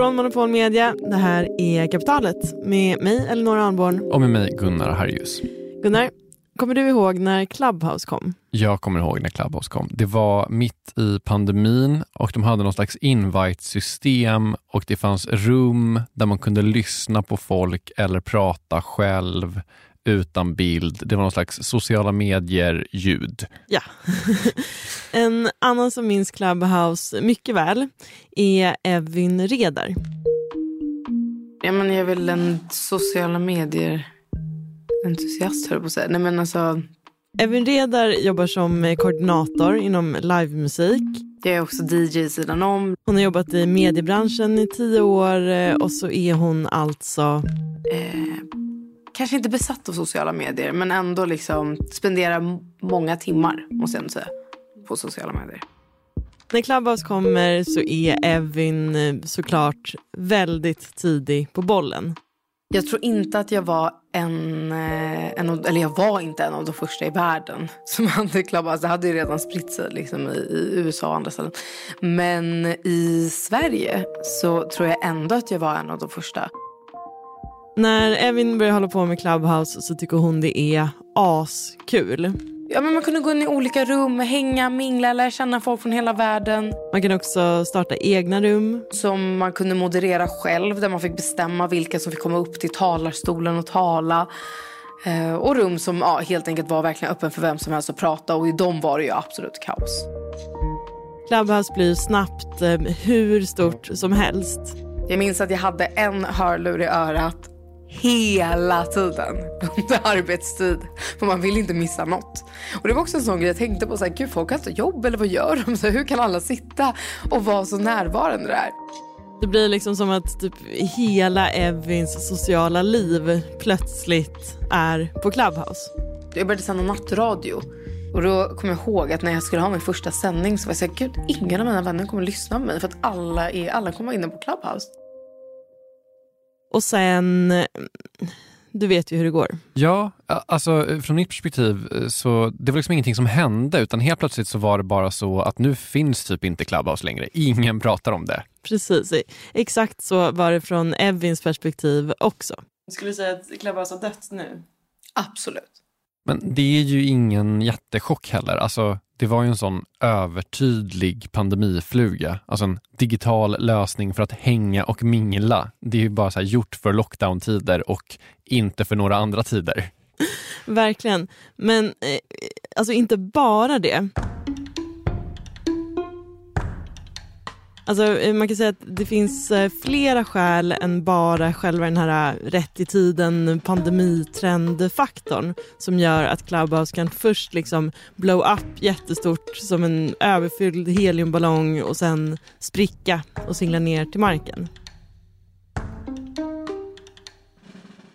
Från Monopol Media, det här är Kapitalet med mig Elinor Arnborn. Och med mig Gunnar Harjus. Gunnar, kommer du ihåg när Clubhouse kom? Jag kommer ihåg när Clubhouse kom. Det var mitt i pandemin och de hade någon slags invite-system och det fanns rum där man kunde lyssna på folk eller prata själv utan bild. Det var någon slags sociala medier-ljud. Ja. en annan som minns Clubhouse mycket väl är Evin Redar. Ja, men jag är väl en sociala medier-entusiast, höll jag på att säga. Nej, men alltså... Evin Redar jobbar som koordinator inom livemusik. Jag är också DJ sidan om. Hon har jobbat i mediebranschen i tio år eh, och så är hon alltså... Eh, kanske inte besatt av sociala medier men ändå liksom spenderar många timmar måste jag säga på sociala medier. När Clubhouse kommer så är Evin eh, såklart väldigt tidig på bollen. Jag tror inte att jag var en, eh, en eller jag var inte en av de första i världen som hade Clubhouse. Det hade ju redan spritt sig liksom i, i USA och andra ställen. Men i Sverige så tror jag ändå att jag var en av de första. När Evin börjar hålla på med Clubhouse så tycker hon det är askul. Ja, men man kunde gå in i olika rum, hänga, mingla, lära känna folk från hela världen. Man kan också starta egna rum. Som man kunde moderera själv, där man fick bestämma vilka som fick komma upp till talarstolen och tala. Eh, och rum som ja, helt enkelt var verkligen öppen för vem som helst att prata och i dem var det ju absolut kaos. Clubhouse blir snabbt eh, hur stort som helst. Jag minns att jag hade en hörlur i örat hela tiden under arbetstid. För man vill inte missa något. Och det var också en sån grej jag tänkte på. Så här, Gud, folk har inte jobb eller vad gör de? Så här, hur kan alla sitta och vara så närvarande där? Det blir liksom som att typ hela Evins sociala liv plötsligt är på Clubhouse. Jag började sända nattradio. Och då kommer jag ihåg att när jag skulle ha min första sändning så var jag så här, gud ingen av mina vänner kommer lyssna på mig för att alla, är, alla kommer vara inne på Clubhouse. Och sen, du vet ju hur det går. Ja, alltså från mitt perspektiv eh, så det var liksom ingenting som hände utan helt plötsligt så var det bara så att nu finns typ inte Clubhouse längre. Ingen pratar om det. Precis, exakt så var det från Evins perspektiv också. Skulle du säga att Clubhouse har dött nu? Absolut. Men det är ju ingen jättechock heller. Alltså, det var ju en sån övertydlig pandemifluga. Alltså en digital lösning för att hänga och mingla. Det är ju bara så gjort för lockdown-tider och inte för några andra tider. Verkligen. Men eh, alltså inte bara det. Alltså, eh, man kan säga att det finns eh, flera skäl än bara själva den här eh, rätt i tiden pandemitrendfaktorn som gör att Clubhouse kan först liksom blow up jättestort som en överfylld heliumballong och sen spricka och singla ner till marken.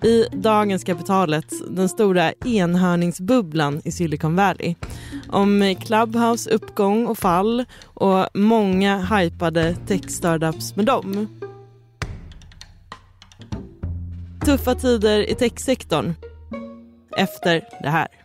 I dagens kapitalet, den stora enhörningsbubblan i Silicon Valley. Om Clubhouse uppgång och fall och många hypade tech-startups med dem. Tuffa tider i techsektorn. Efter det här.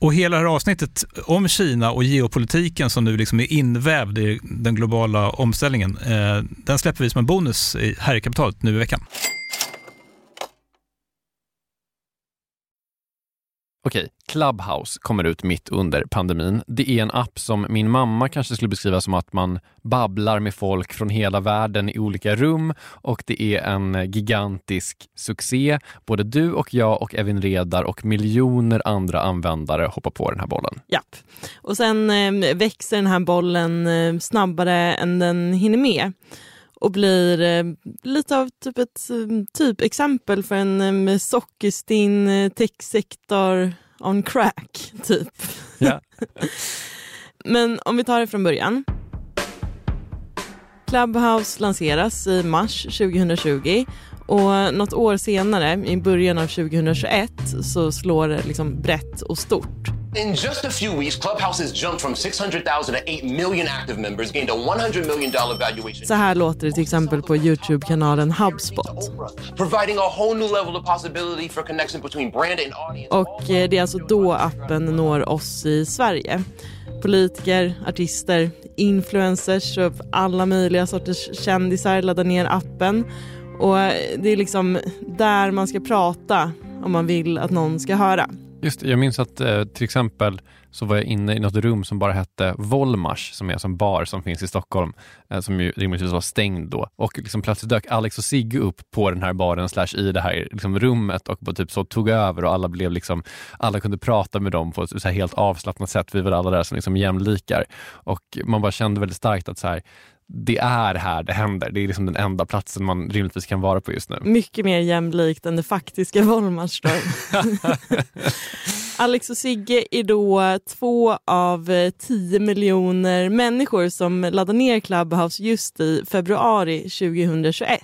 Och hela det här avsnittet om Kina och geopolitiken som nu liksom är invävd i den globala omställningen, eh, den släpper vi som en bonus här i kapitalet nu i veckan. Okej, Clubhouse kommer ut mitt under pandemin. Det är en app som min mamma kanske skulle beskriva som att man babblar med folk från hela världen i olika rum och det är en gigantisk succé. Både du och jag och Evin Redar och miljoner andra användare hoppar på den här bollen. Japp. Och sen ehm, växer den här bollen ehm, snabbare än den hinner med och blir eh, lite av typ ett eh, typexempel för en eh, sockerstinn eh, techsektor on crack, typ. Yeah. Men om vi tar det från början. Clubhouse lanseras i mars 2020 och något år senare, i början av 2021, så slår det liksom brett och stort. In just a few weeks, Clubhouse has jumped from 600,000 to 8 million active members, gained a 100 million dollar valuation. Så här låter det till exempel på Youtube-kanalen HubSpot. Providing a whole new level of possibility for connection between brand and audience. Och eh, det är alltså då appen når oss i Sverige. Politiker, artister, influencers och alla möjliga sorters kändisar laddar ner appen. Och eh, det är liksom där man ska prata om man vill att någon ska höra. Just Jag minns att eh, till exempel så var jag inne i något rum som bara hette Volmars, som är en bar som finns i Stockholm, eh, som ju rimligtvis var stängd då. Och liksom plötsligt dök Alex och Sigge upp på den här baren slash i det här liksom rummet och typ så tog över och alla blev liksom, alla kunde prata med dem på ett så helt avslappnat sätt. Vi var alla där som liksom jämlikar. Och man bara kände väldigt starkt att så här, det är här det händer. Det är liksom den enda platsen man rimligtvis kan vara på just nu. Mycket mer jämlikt än det faktiska Volmars Alex och Sigge är då två av tio miljoner människor som laddar ner Clubhouse just i februari 2021.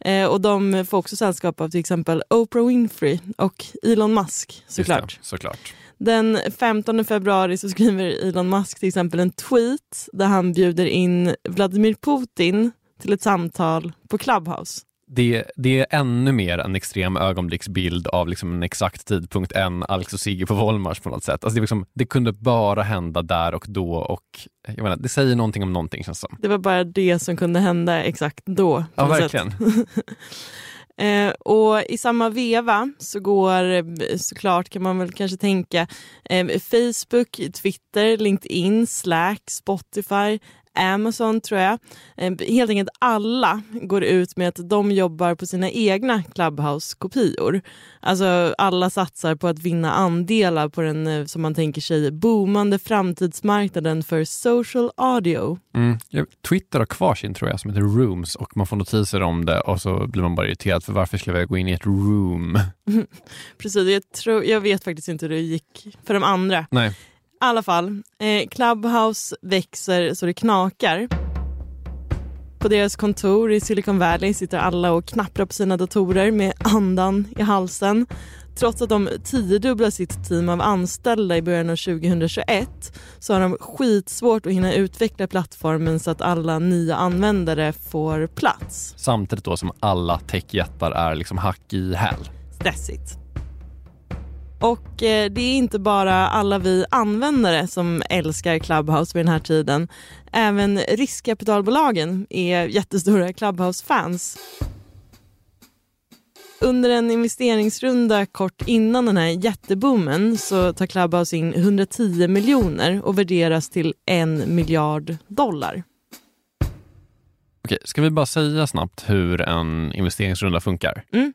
Eh, och de får också sällskap av till exempel Oprah Winfrey och Elon Musk såklart. Det, såklart. Den 15 februari så skriver Elon Musk till exempel en tweet där han bjuder in Vladimir Putin till ett samtal på Clubhouse. Det, det är ännu mer en extrem ögonblicksbild av liksom en exakt tidpunkt än Alex och Sigge på Volmars på något sätt. Alltså det, liksom, det, kunde bara hända där och då och jag menar, det säger någonting om någonting känns som. Det var bara det som kunde hända exakt då. Ja, verkligen. Eh, och i samma veva så går eh, såklart kan man väl kanske tänka eh, Facebook, Twitter, LinkedIn, Slack, Spotify, Amazon tror jag. Eh, helt enkelt alla går ut med att de jobbar på sina egna Clubhouse-kopior. Alltså alla satsar på att vinna andelar på den eh, som man tänker sig boomande framtidsmarknaden för social audio. Mm. Twitter har kvar sin tror jag som heter Rooms och man får notiser om det och så blir man bara irriterad för varför skulle jag gå in i ett room? Precis, jag, tror, jag vet faktiskt inte hur det gick för de andra. Nej alla fall, eh, Clubhouse växer så det knakar. På deras kontor i Silicon Valley sitter alla och knapprar på sina datorer med andan i halsen. Trots att de tiodubblar sitt team av anställda i början av 2021 så har de skitsvårt att hinna utveckla plattformen så att alla nya användare får plats. Samtidigt då som alla techjättar är liksom hack i häl. Stressigt. Och eh, det är inte bara alla vi användare som älskar Clubhouse vid den här tiden. Även riskkapitalbolagen är jättestora Clubhouse-fans. Under en investeringsrunda kort innan den här jätteboomen så tar Clubhouse in 110 miljoner och värderas till en miljard dollar. Okej, ska vi bara säga snabbt hur en investeringsrunda funkar? Mm.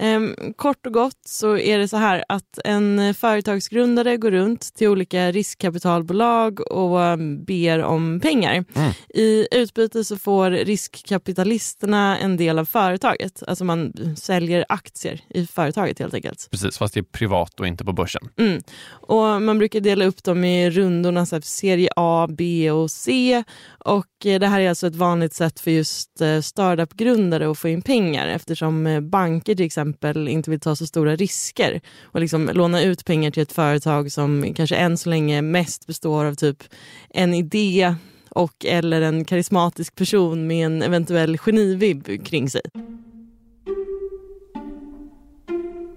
Ehm, kort och gott så är det så här att en företagsgrundare går runt till olika riskkapitalbolag och um, ber om pengar. Mm. I utbyte så får riskkapitalisterna en del av företaget. Alltså man säljer aktier i företaget helt enkelt. Precis, fast det är privat och inte på börsen. Mm. Och man brukar dela upp dem i rundorna, så här, serie A, B och C. Och eh, det här är alltså ett vanligt sätt för just eh, startup-grundare att få in pengar eftersom eh, banker till exempel inte vill ta så stora risker och liksom låna ut pengar till ett företag som kanske än så länge mest består av typ en idé och eller en karismatisk person med en eventuell genivibb kring sig.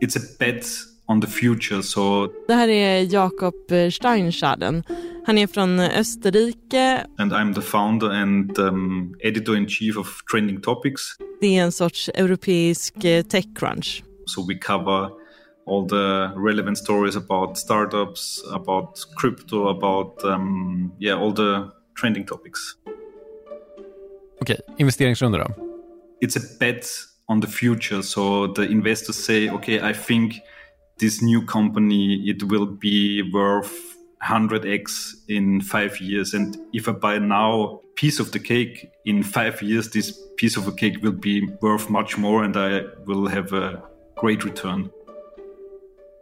It's a bet on the future. So, Det här är Jakob Steinschaden. Han är från Österrike. and I'm the founder and um, editor in chief of Trending Topics. Det är en sorts europeisk eh, techcrunch. So we cover all the relevant stories about startups, about crypto, about um, yeah, all the trending topics. Okej, investeringsrunda då? It's a bet on the future. So the investors say, okay, I think this new company it will be worth 100x in five years, and if I buy now piece of the cake, in five years this piece of a cake will be worth much more, and I will have a great return.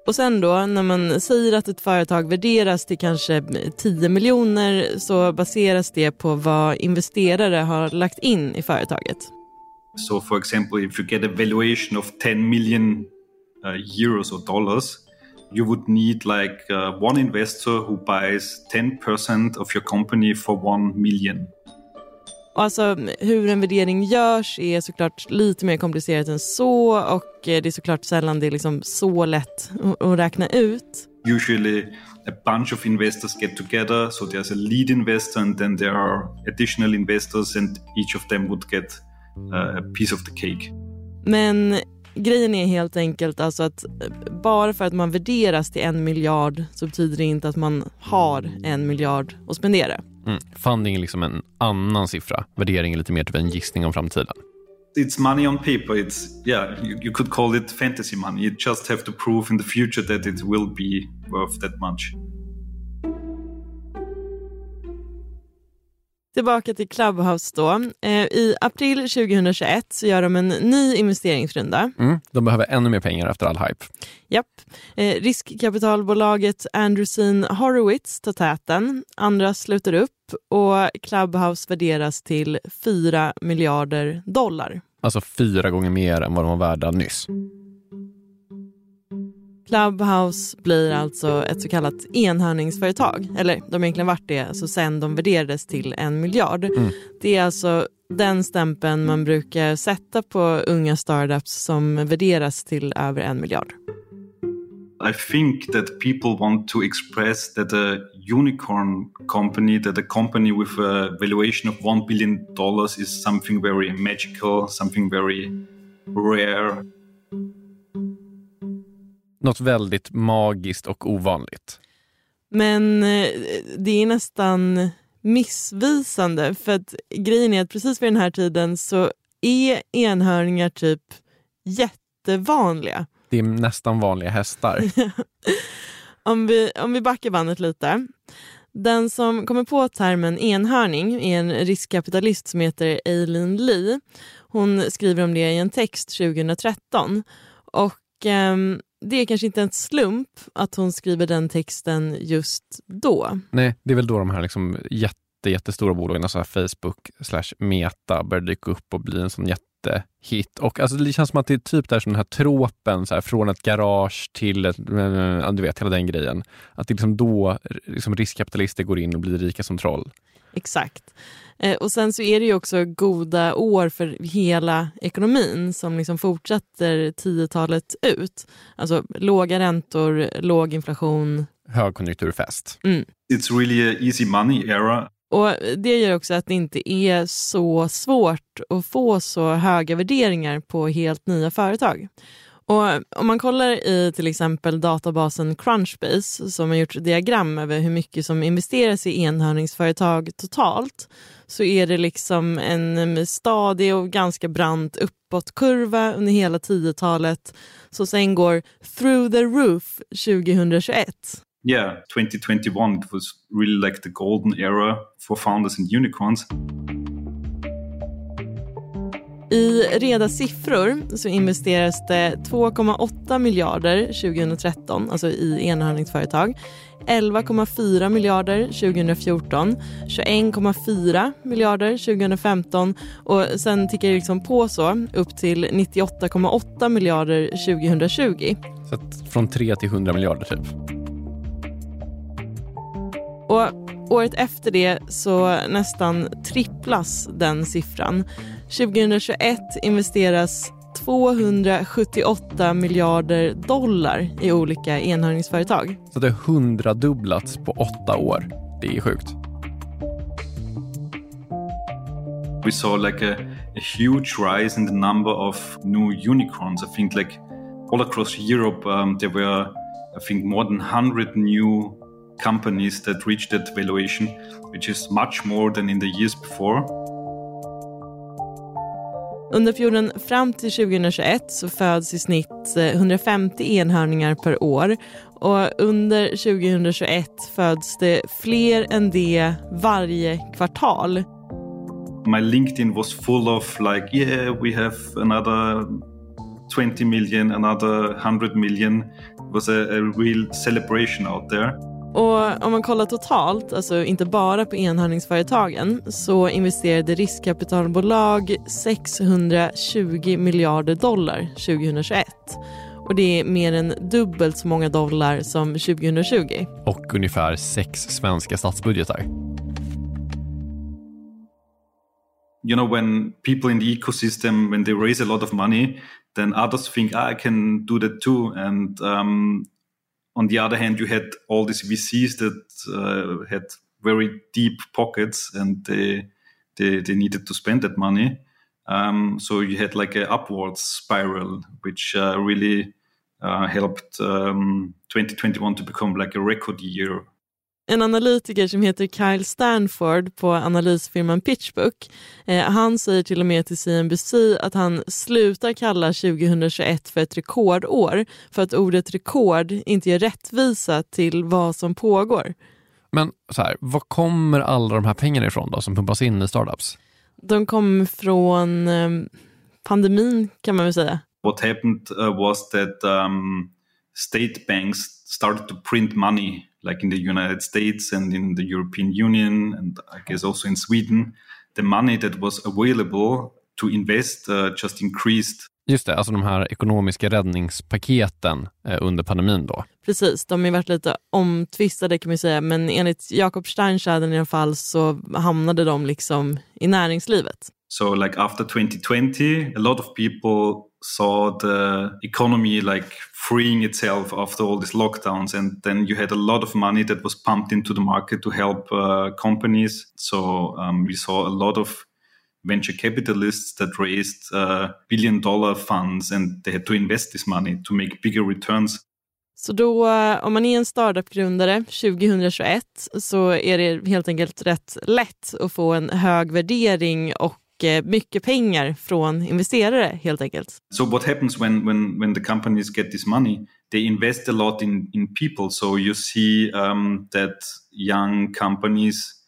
Och sen då när man säger att ett företag värderas till kanske 10 miljoner så baseras det på vad investerare har lagt in i företaget. So, for example, if you get a valuation of 10 million euros or dollars, you would need like uh, one investor who buys 10% of your company for 1 million. Alltså hur en värdering görs är såklart lite mer komplicerat än så och eh, det är såklart sällan det är liksom så lätt att- att räkna ut. Usually, a bunch of investors get together. So, there's a lead investor, and then there are additional investors, and each of them would get uh, a piece of the cake. Men grejen är helt enkelt alltså att eh, bara för att man värderas till en miljard så betyder det inte att man har en miljard att spendera. Mm. Funding är liksom en annan siffra. Värdering är lite mer typ en gissning om framtiden. It's money on paper. It's yeah, you, you could call it fantasy money. You just have to prove in the future that it will be worth that much. Tillbaka till Clubhouse då. Eh, I april 2021 så gör de en ny investeringsrunda. Mm. De behöver ännu mer pengar efter all hype. Japp. Eh, riskkapitalbolaget Andreessen Horowitz tar täten. Andra slutar upp och Clubhouse värderas till 4 miljarder dollar. Alltså fyra gånger mer än vad de var värda nyss. Clubhouse blir alltså ett så kallat enhörningsföretag. Eller de har egentligen varit det alltså sen de värderades till en miljard. Det är alltså den stämpeln man brukar sätta på unga startups som värderas till över en miljard. I think that people want to express that a unicorn company, that a company with a valuation of one billion dollars is something very magical, something very rare. Något väldigt magiskt och ovanligt. Men eh, det är nästan missvisande för att grejen är att precis vid den här tiden så är enhörningar typ jättevanliga. Det är nästan vanliga hästar. Om vi, om vi backar bandet lite. Den som kommer på termen enhörning är en riskkapitalist som heter Eileen Lee. Hon skriver om det i en text 2013. Och ehm, det är kanske inte en slump att hon skriver den texten just då. Nej, det är väl då de här liksom jätte, jättestora bolagen, alltså Facebook slash Meta börjar dyka upp och bli en sån jättehit. Och alltså det känns som att det är typ där som den här tropen, så här, från ett garage till ett, ja, du vet, hela den grejen. Att det är liksom då liksom riskkapitalister går in och blir rika som troll. Exakt. Eh, och sen så är det ju också goda år för hela ekonomin som liksom fortsätter 10-talet ut. Alltså låga räntor, låg inflation. Högkonjunkturfest. Mm. It's really a easy money era. Och det gör också att det inte är så svårt att få så höga värderingar på helt nya företag. Och om man kollar i till exempel databasen Crunchbase som har gjort diagram över hur mycket som investeras i enhörningsföretag totalt så är det liksom en stadig och ganska brant uppåtkurva under hela 10-talet som sen går through the roof 2021. Yeah, 2021 it was really like the golden era for founders and unicorns. I reda siffror så investeras det 2,8 miljarder 2013, alltså i enhörningsföretag. 11,4 miljarder 2014, 21,4 miljarder 2015 och sen tickar det liksom på så upp till 98,8 miljarder 2020. Så från 3 till 100 miljarder typ. Och året efter det så nästan tripplas den siffran. 2021 investeras 278 miljarder dollar i olika enhörningsföretag. Så det har hundradubblats på åtta år. Det är sjukt. We saw like a, a huge rise in the number of new unicorns. I think like all across Europe um, there were I think more than 100 new companies that reached that valuation, which is much more than in the years before. Under perioden fram till 2021 så föds i snitt eh, 150 enhörningar per år och under 2021 föds det fler än det varje kvartal. My LinkedIn was full of like, yeah, we have another 20 million, another 100 million. It was a, a real celebration out there. Och om man kollar totalt, alltså inte bara på enhörningsföretagen, så investerade riskkapitalbolag 620 miljarder dollar 2021. Och det är mer än dubbelt så många dollar som 2020. Och ungefär sex svenska statsbudgetar. You know, when people in the ecosystem, when they raise a lot of money, then others think, ah, I can do that too. And um, on the other hand, you had all these VCs that uh, had very deep pockets and they, they, they needed to spend that money. Um, so you had like an upwards spiral, which uh, really uh, helped um, 2021 to become like a record year en analytiker som heter Kyle Stanford på analysfirman Pitchbook. Eh, han säger till och med till CNBC att han slutar kalla 2021 för ett rekordår för att ordet rekord inte ger rättvisa till vad som pågår. Men så här, var kommer alla de här pengarna ifrån då som pumpas in i startups? De kommer från eh, pandemin kan man väl säga. What happened uh, was that um, state banks started to print money like in the United States and in the European Union, and I guess also in Sweden, the money that was available to invest uh, just increased. Just det, alltså de här ekonomiska räddningspaketen eh, under pandemin då. Precis, de har varit lite omtvistade kan man säga, men enligt Jakob Steinschadden i alla fall så hamnade de liksom i näringslivet. So like after 2020, a lot of people saw the economy like freeing itself after all these lockdowns and then you had a lot of money that was pumped into the market to help uh, companies. So um, we saw a lot of venture capitalists that raised uh, billion dollar funds and they had to invest this money to make bigger returns. Så då, uh, om man är en startup-grundare 2021 så är det helt enkelt rätt lätt att få en hög värdering och mycket pengar från investerare helt enkelt. So what happens when when when the companies get this money? They invest a lot in in people. So you see um, that young companies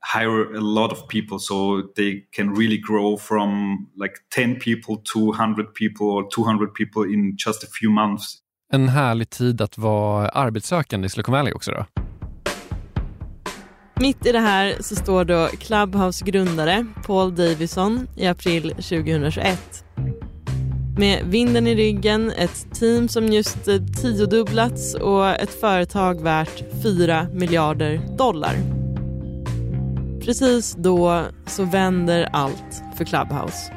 hire a lot of people so they can really grow from like 10 people to 100 people or 200 people in just a few months. En härlig tid att vara arbetssökande i Silicon Valley också då? Mitt i det här så står då Clubhouse grundare Paul Davison i april 2021. Med vinden i ryggen, ett team som just eh, tiodubblats och ett företag värt 4 miljarder dollar. Precis då så vänder allt för Clubhouse.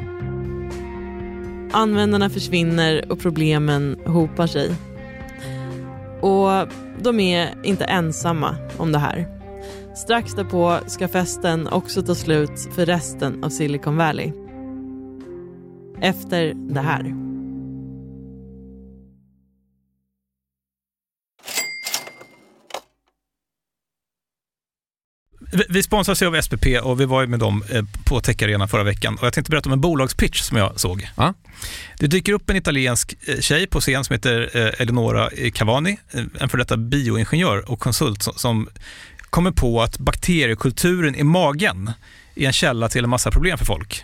Användarna försvinner och problemen hopar sig. Och de är inte ensamma om det här. Strax därpå ska festen också ta slut för resten av Silicon Valley. Efter det här. Vi sponsras ju av SPP och vi var ju med dem eh, på Tech Arena förra veckan. Och jag tänkte berätta om en bolagspitch som jag såg. Ja. Det dyker upp en italiensk eh, tjej på scen som heter eh, Eleonora Cavani, en för detta bioingenjör och konsult som kommer på att bakteriekulturen i magen är en källa till en massa problem för folk.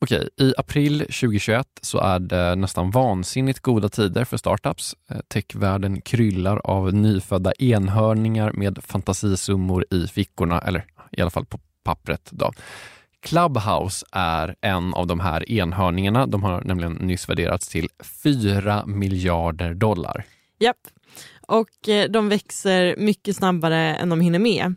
Okej, i april 2021 så är det nästan vansinnigt goda tider för startups. Eh, techvärlden kryllar av nyfödda enhörningar med fantasisummor i fickorna, eller i alla fall på pappret. Då. Clubhouse är en av de här enhörningarna. De har nämligen nyss värderats till 4 miljarder dollar. Japp, och eh, de växer mycket snabbare än de hinner med.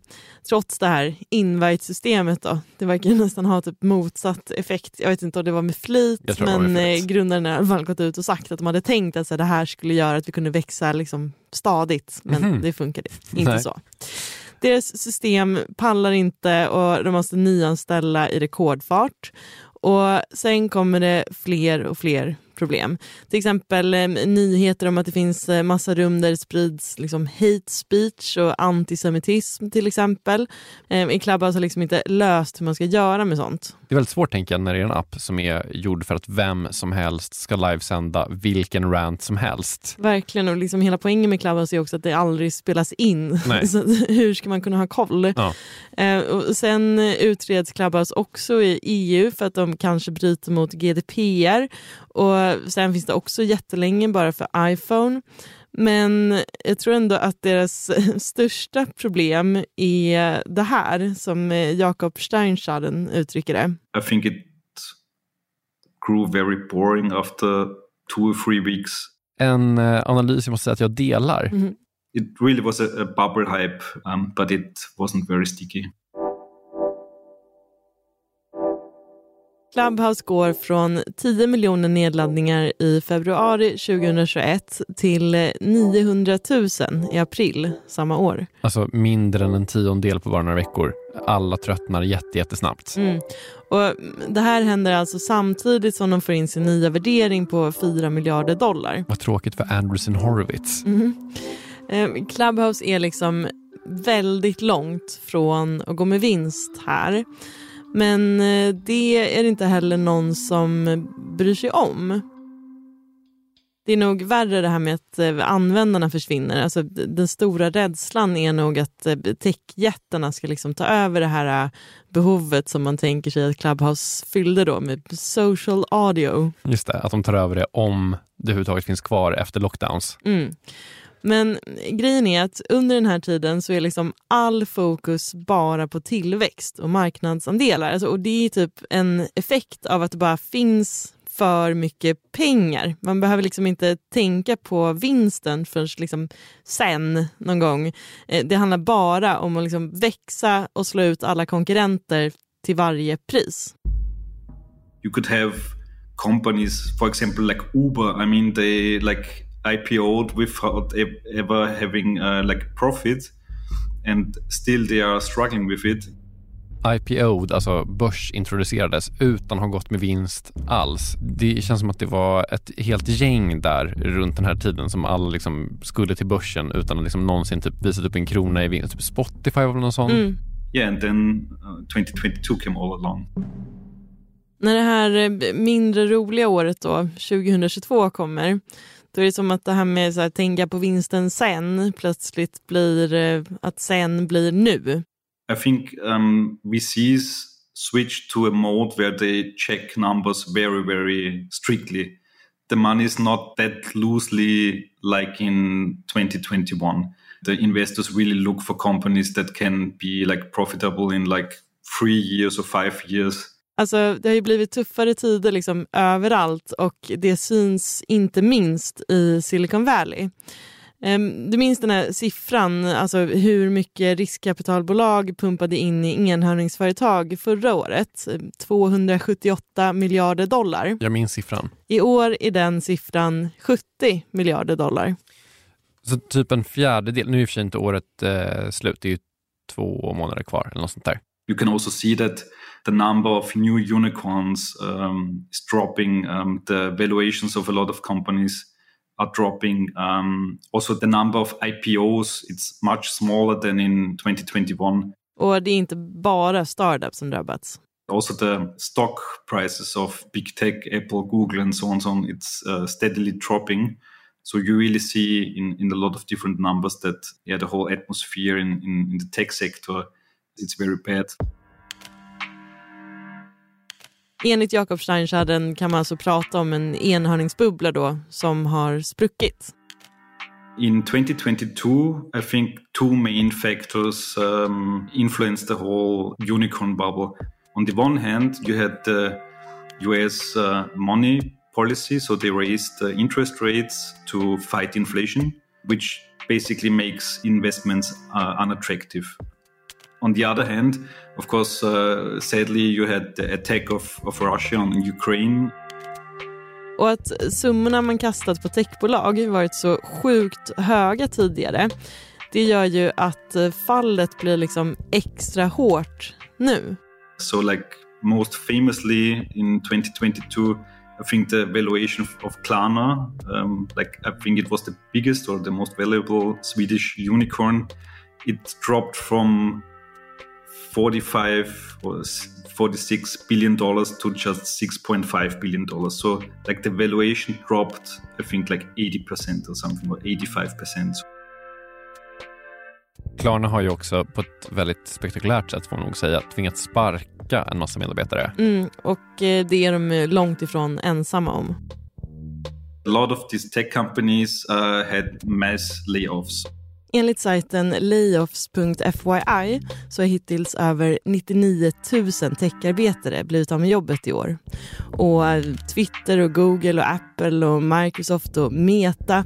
Trots det här invite-systemet då. Det verkar nästan ha typ motsatt effekt. Jag vet inte om det var med flit men med eh, grundaren har i alla fall gått ut och sagt att de hade tänkt att så det här skulle göra att vi kunde växa liksom stadigt men mm -hmm. det funkade inte Nej. så. Deras system pallar inte och de måste nyanställa i rekordfart. Och sen kommer det fler och fler problem. Till exempel eh, nyheter om att det finns eh, massa rum där det sprids liksom, hate speech och antisemitism till exempel. Eh, I Clubhouse har liksom inte löst hur man ska göra med sånt. Det är väldigt svårt tänker jag när det är en app som är gjord för att vem som helst ska livesända vilken rant som helst. Verkligen och liksom hela poängen med Clubhouse är också att det aldrig spelas in. Så hur ska man kunna ha koll? Ja. Eh, och sen utreds Clubhouse också i EU för att de kanske bryter mot GDPR och sen finns det också jättelänge bara för iPhone. Men jag tror ändå att deras största problem är det här som Jakob Steinschaden uttrycker det. I think it grew very boring after two or three weeks. En eh, analys jag måste säga att jag delar. Mm -hmm. It really was a, a bubble hype, um, but it wasn't very sticky. Clubhouse går från 10 miljoner nedladdningar i februari 2021 till 900 000 i april samma år. Alltså mindre än en tiondel på bara några veckor. Alla tröttnar jättesnabbt. Mm. Och det här händer alltså samtidigt som de får in sin nya värdering på 4 miljarder dollar. Vad tråkigt för Andreessen Horowitz. Mm. Clubhouse är liksom väldigt långt från att gå med vinst här. Men eh, det är det inte heller någon som bryr sig om. Det är nog värre det här med att eh, användarna försvinner. Alltså, den stora rädslan är nog att eh, techjättarna ska liksom ta över det här eh, behovet som man tänker sig att Clubhouse fyllde då med social audio. Just det, att de tar över det om det överhuvudtaget finns kvar efter lockdowns. Mm. Men grejen är att under den här tiden så är liksom all fokus bara på tillväxt och marknadsandelar. Alltså, och det är typ en effekt av att det bara finns för mycket pengar. Man behöver liksom inte tänka på vinsten förrän liksom sen någon gång. Eh, det handlar bara om att liksom växa och slå ut alla konkurrenter till varje pris. You could have companies, for example, like Uber. I mean, they like IPO'd without ever having uh, like profit, and still they are struggling with it. IPO'd, alltså börsintroducerades utan att ha gått med vinst alls. Det känns som att det var ett helt gäng där runt den här tiden som alla liksom skulle till börsen utan att liksom någonsin typ visat upp en krona i vinst. Typ Spotify var väl någon sån? Mm. Yeah, and then uh, 2022 came all along. När det här eh, mindre roliga året då, 2022 kommer, då är det som att det här med att tänka på vinsten sen plötsligt blir eh, att sen blir nu. I think um, VCs switch to a mode where they check numbers very, very strictly. The money is not that loosely like in 2021. The investors really look for companies that can be like profitable in like three years or five years. Alltså, det har ju blivit tuffare tider liksom överallt och det syns inte minst i Silicon Valley. Ehm, du minns den här siffran, alltså hur mycket riskkapitalbolag pumpade in i enhörningsföretag förra året? 278 miljarder dollar. Jag minns siffran. I år är den siffran 70 miljarder dollar. Så typ en fjärdedel, nu är i och för sig inte året eh, slut, det är ju två månader kvar eller något sånt där. You can also see that the number of new unicorns um, is dropping. Um, the valuations of a lot of companies are dropping. Um, also, the number of IPOs it's much smaller than in 2021. Och det är inte bara startups som drabbats. Also, the stock prices of big tech, Apple, Google, and so on, so on, it's uh, steadily dropping. So you really see in, in a lot of different numbers that yeah, the whole atmosphere in, in, in the tech sector it's very bad. Enligt Jakob Steinschaden kan man alltså prata om en enhörningsbubbla då som har spruckit. In 2022, I think two main factors um, influenced the whole unicorn bubble. On the one hand, you had the US uh, money policy, so they raised the interest rates to fight inflation, which basically makes investments uh, unattractive. On the other hand, of course, uh, sadly, you had the attack of, of Russia on Ukraine. Och att summorna man kastat på techbolag varit så sjukt höga tidigare, det gör ju att eh, fallet blir liksom extra hårt nu. So like most famously in 2022, I think the valuation of Klarna, um, like I think it was the biggest or the most valuable Swedish unicorn, it dropped from 45 or 46 billion dollars to just 6.5 billion dollars. So like the valuation dropped, I think like 80% or something or 85%. Klarna har ju också på ett väldigt spektakulärt sätt får man nog säga tvingats sparka en massa medarbetare. Mm, och eh, det är de långt ifrån ensamma om. A lot of these tech companies uh, had mass layoffs. Enligt sajten layoffs.fyi så har hittills över 99 000 techarbetare blivit av med jobbet i år. Och Twitter, och Google, och Apple, och Microsoft och Meta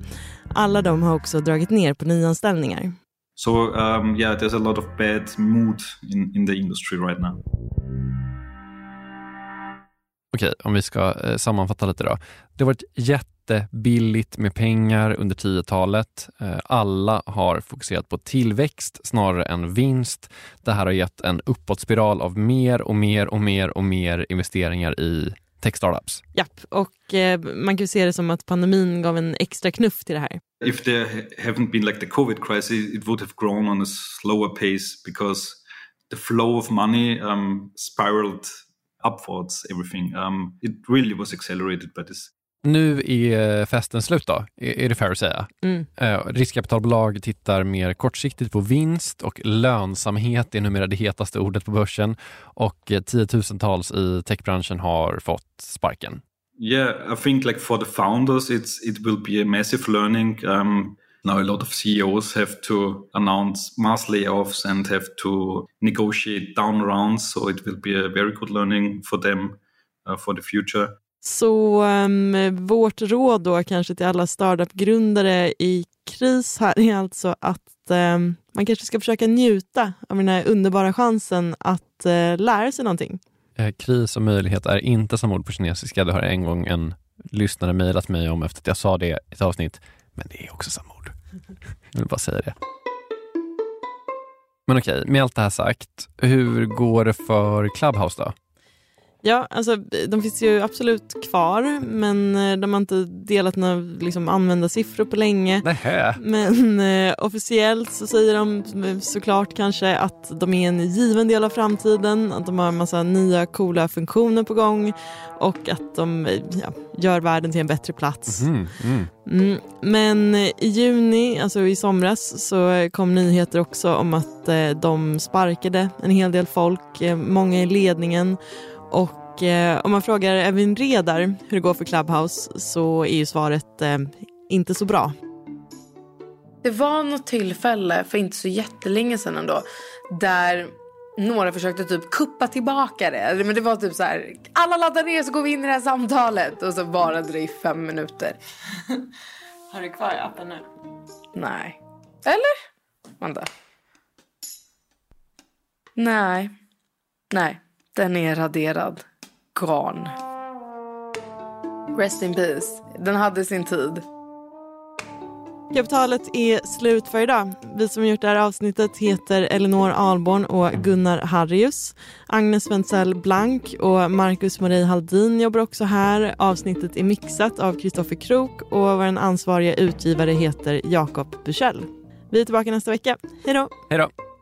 alla de har också dragit ner på nyanställningar. So um, yeah, there's a lot of bad mood in, in the industry right now. Okej, om vi ska eh, sammanfatta lite då. Det har varit jätte jättebilligt med pengar under 10-talet. Eh, alla har fokuserat på tillväxt snarare än vinst. Det här har gett en uppåtspiral av mer och mer och mer och mer investeringar i tech-startups. Japp, och eh, man kan se det som att pandemin gav en extra knuff till det här. If there haven't been like the covid crisis it would have grown on a slower pace because the flow of money um, spiraled upwards everything. Um, it really was accelerated by this Nu är festen slut då, är, det fair att säga? Mm. Eh, riskkapitalbolag tittar mer kortsiktigt på vinst och lönsamhet är numera det hetaste ordet på börsen och eh, tiotusentals i techbranschen har fått sparken. Yeah, I think like for the founders, it's it will be a massive learning. Um, now a lot of CEOs have to announce mass layoffs and have to negotiate down rounds. So it will be a very good learning for them uh, for the future. Så um, vårt råd då kanske till alla startup-grundare i kris här är alltså att um, man kanske ska försöka njuta av den här underbara chansen att uh, lära sig någonting. Eh, kris och möjlighet är inte som ord på kinesiska. Det har en gång en lyssnare mejlat mig om efter att jag sa det i ett avsnitt. Men det är också samma ord. Jag vill bara säga det. Men okej, med allt det här sagt, hur går det för Clubhouse då? Ja, alltså de finns ju absolut kvar, men eh, de har inte delat några liksom, använda siffror på länge. Nähä. Men eh, officiellt så säger de eh, såklart kanske att de är en given del av framtiden, att de har en massa nya coola funktioner på gång och att de eh, ja, gör världen till en bättre plats. Mm, mm. Mm, men i juni, alltså i somras, så kom nyheter också om att eh, de sparkade en hel del folk, eh, många i ledningen. Och eh, om man frågar Evin Redar hur det går för Clubhouse så är ju svaret eh, inte så bra. Det var något tillfälle för inte så jättelänge sedan ändå där några försökte typ kuppa tillbaka det. Men det var typ så här, alla laddar ner så går vi in i det här samtalet. Och så varade det i fem minuter. Har du kvar appen nu? Nej. Eller? Vänta. Nej. Nej, den är raderad. Gone. Rest in peace. Den hade sin tid. Kapitalet är slut för idag. Vi som gjort det här avsnittet heter Elinor Alborn och Gunnar Harrius. Agnes Wentzell Blank och Marcus Marie Haldin jobbar också här. Avsnittet är mixat av Kristoffer Krook och vår ansvariga utgivare heter Jakob Bursell. Vi är tillbaka nästa vecka. Hej då! Hej då!